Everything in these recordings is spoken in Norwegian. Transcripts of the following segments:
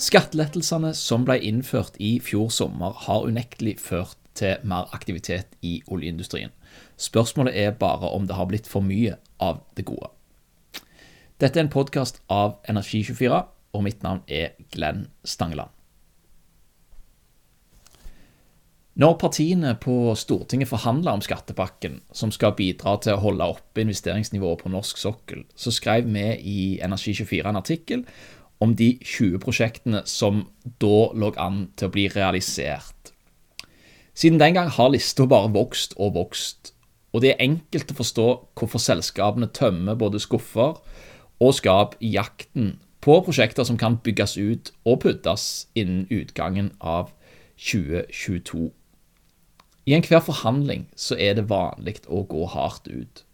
Skattelettelsene som ble innført i fjor sommer, har unektelig ført til mer aktivitet i oljeindustrien. Spørsmålet er bare om det har blitt for mye av det gode. Dette er en podkast av Energi24, og mitt navn er Glenn Stangeland. Når partiene på Stortinget forhandla om skattepakken, som skal bidra til å holde oppe investeringsnivået på norsk sokkel, så skrev vi i Energi24 en artikkel om de 20 prosjektene som da lå an til å bli realisert. Siden den gang har lista bare vokst og vokst, og det er enkelt å forstå hvorfor selskapene tømmer både skuffer og skap i jakten på prosjekter som kan bygges ut og puttes innen utgangen av 2022. I enhver forhandling så er det vanlig å gå hardt ut.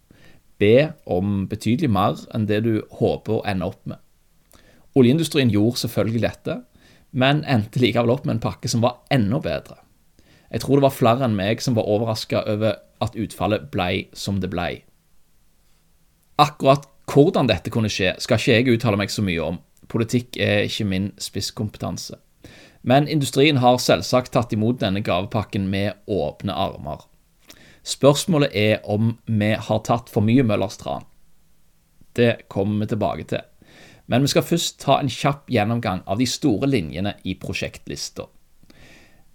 Be om betydelig mer enn det du håper å ende opp med. Oljeindustrien gjorde selvfølgelig dette, men endte likevel opp med en pakke som var enda bedre. Jeg tror det var flere enn meg som var overraska over at utfallet blei som det blei. Akkurat hvordan dette kunne skje, skal ikke jeg uttale meg så mye om. Politikk er ikke min spisskompetanse. Men industrien har selvsagt tatt imot denne gavepakken med åpne armer. Spørsmålet er om vi har tatt for mye Møllers tran. Det kommer vi tilbake til. Men vi skal først ta en kjapp gjennomgang av de store linjene i prosjektlista.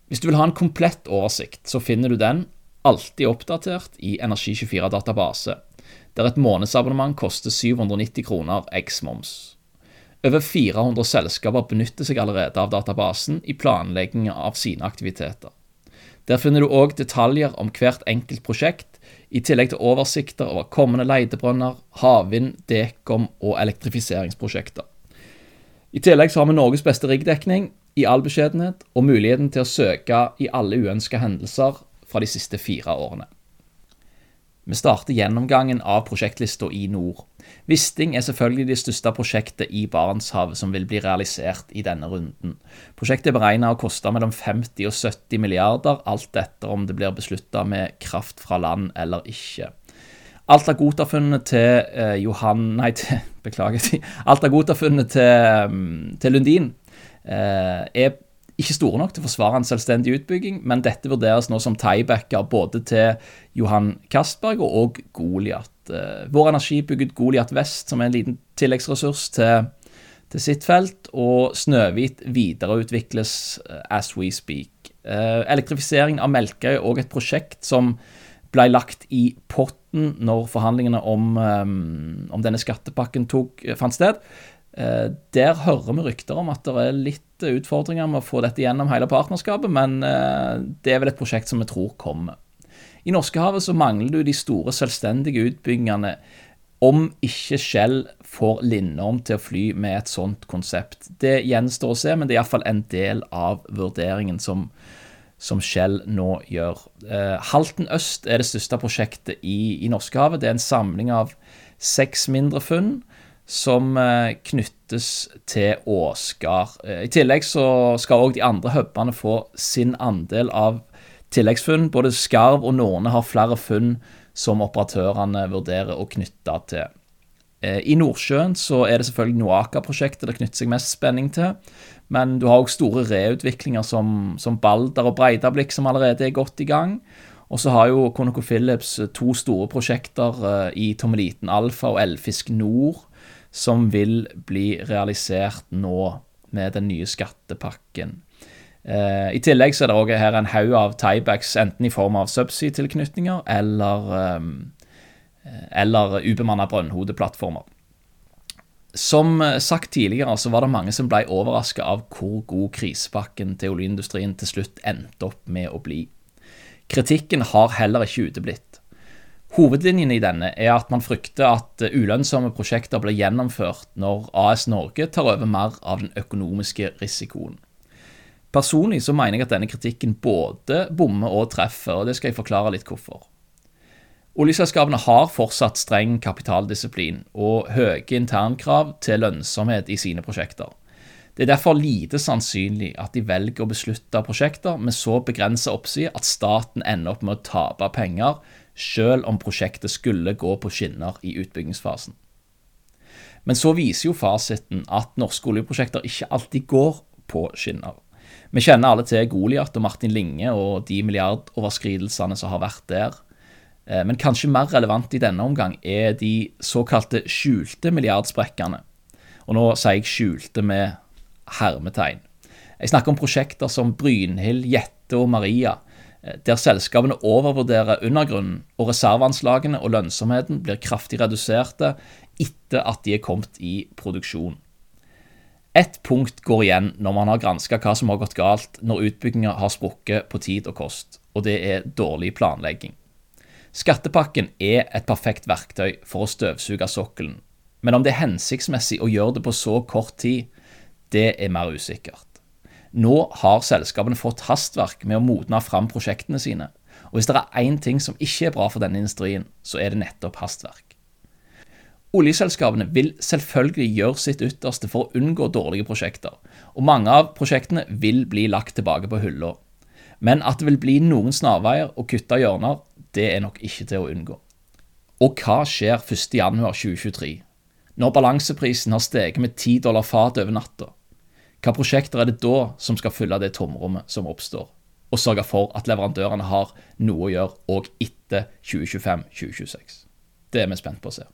Hvis du vil ha en komplett oversikt, så finner du den alltid oppdatert i Energi24-database, der et månedsabonnement koster 790 kroner eks moms. Over 400 selskaper benytter seg allerede av databasen i planleggingen av sine aktiviteter. Der finner du òg detaljer om hvert enkelt prosjekt, i tillegg til oversikter over kommende leitebrønner, havvind, dekom og elektrifiseringsprosjekter. I tillegg har vi Norges beste riggdekning i all beskjedenhet, og muligheten til å søke i alle uønska hendelser fra de siste fire årene. Vi starter gjennomgangen av prosjektlista i nord. Wisting er selvfølgelig det største prosjektet i Barentshavet som vil bli realisert i denne runden. Prosjektet er beregna å koste mellom 50 og 70 milliarder, alt etter om det blir beslutta med kraft fra land eller ikke. Alt av godtafunnet til eh, Johan Nei, til, beklager. Alt av gotafunnet til, mm, til Lundin eh, er ikke store nok til å forsvare en selvstendig utbygging, men dette vurderes nå som tiebacker både til Johan Castberg og Goliat. Eh, Vår Energi bygget Goliat Vest som en liten tilleggsressurs til, til sitt felt, og Snøhvit videreutvikles eh, as we speak. Elektrifiseringen elektrifisering av Melkøy er òg et prosjekt som ble lagt i potten når forhandlingene om, om denne skattepakken tok, fant sted. Eh, der hører vi rykter om at det er litt utfordringer med å få dette gjennom hele partnerskapet, men eh, det er vel et prosjekt som vi tror kommer. I Norskehavet så mangler du de store selvstendige utbyggingene om ikke Shell får Lindorm til å fly med et sånt konsept. Det gjenstår å se, men det er iallfall en del av vurderingen som, som Shell nå gjør. Eh, Halten øst er det største prosjektet i, i Norskehavet. Det er en samling av seks mindre funn som eh, knyttes til Åsgard. Eh, I tillegg så skal òg de andre hubene få sin andel av tilleggsfunn. Både Skarv og Norne har flere funn som operatørene vurderer å knytte til. Eh, I Nordsjøen så er det selvfølgelig Noaka-prosjektet det knytter seg mest spenning til. Men du har òg store reutviklinger som, som Balder og Breidablikk, som allerede er godt i gang. Og så har jo ConocoPhillips to store prosjekter i Tommeliten Alfa og Elfisk Nord som vil bli realisert nå med den nye skattepakken. Eh, I tillegg så er det også her en haug av tiebacks, enten i form av subsea-tilknytninger eller, eh, eller ubemanna brønnhodeplattformer. Som sagt tidligere så var det mange som ble overraska av hvor god krisepakken til oljeindustrien til slutt endte opp med å bli. Kritikken har heller ikke uteblitt. Hovedlinjen i denne er at man frykter at ulønnsomme prosjekter blir gjennomført når AS Norge tar over mer av den økonomiske risikoen. Personlig så mener jeg at denne kritikken både bommer og treffer, og det skal jeg forklare litt hvorfor. Oljeselskapene har fortsatt streng kapitaldisiplin og høye internkrav til lønnsomhet i sine prosjekter. Det er derfor lite sannsynlig at de velger å beslutte prosjekter med så begrenset oppside at staten ender opp med å tape penger selv om prosjektet skulle gå på skinner i utbyggingsfasen. Men så viser jo fasiten at norske oljeprosjekter ikke alltid går på skinner. Vi kjenner alle til Goliat og Martin Linge og de milliardoverskridelsene som har vært der. Eh, men kanskje mer relevant i denne omgang er de såkalte skjulte milliardsprekkene. Og nå sier jeg skjulte med hermetegn. Jeg snakker om prosjekter som Brynhild, Jette og Maria, der selskapene overvurderer undergrunnen, og reserveanslagene og lønnsomheten blir kraftig reduserte etter at de er kommet i produksjon. Ett punkt går igjen når man har granska hva som har gått galt når utbygginga har sprukket på tid og kost, og det er dårlig planlegging. Skattepakken er et perfekt verktøy for å støvsuge sokkelen, men om det er hensiktsmessig å gjøre det på så kort tid, det er mer usikkert. Nå har selskapene fått hastverk med å modne fram prosjektene sine, og hvis det er én ting som ikke er bra for denne industrien, så er det nettopp hastverk. Oljeselskapene vil selvfølgelig gjøre sitt ytterste for å unngå dårlige prosjekter, og mange av prosjektene vil bli lagt tilbake på hylla. Men at det vil bli noen snarveier og kutta hjørner, det er nok ikke til å unngå. Og hva skjer 1.1.2023, når balanseprisen har steget med 10 dollar fat over natta? Hva prosjekter er det da som skal fylle det tomrommet som oppstår, og sørge for at leverandørene har noe å gjøre òg etter 2025-2026? Det er vi spent på å se.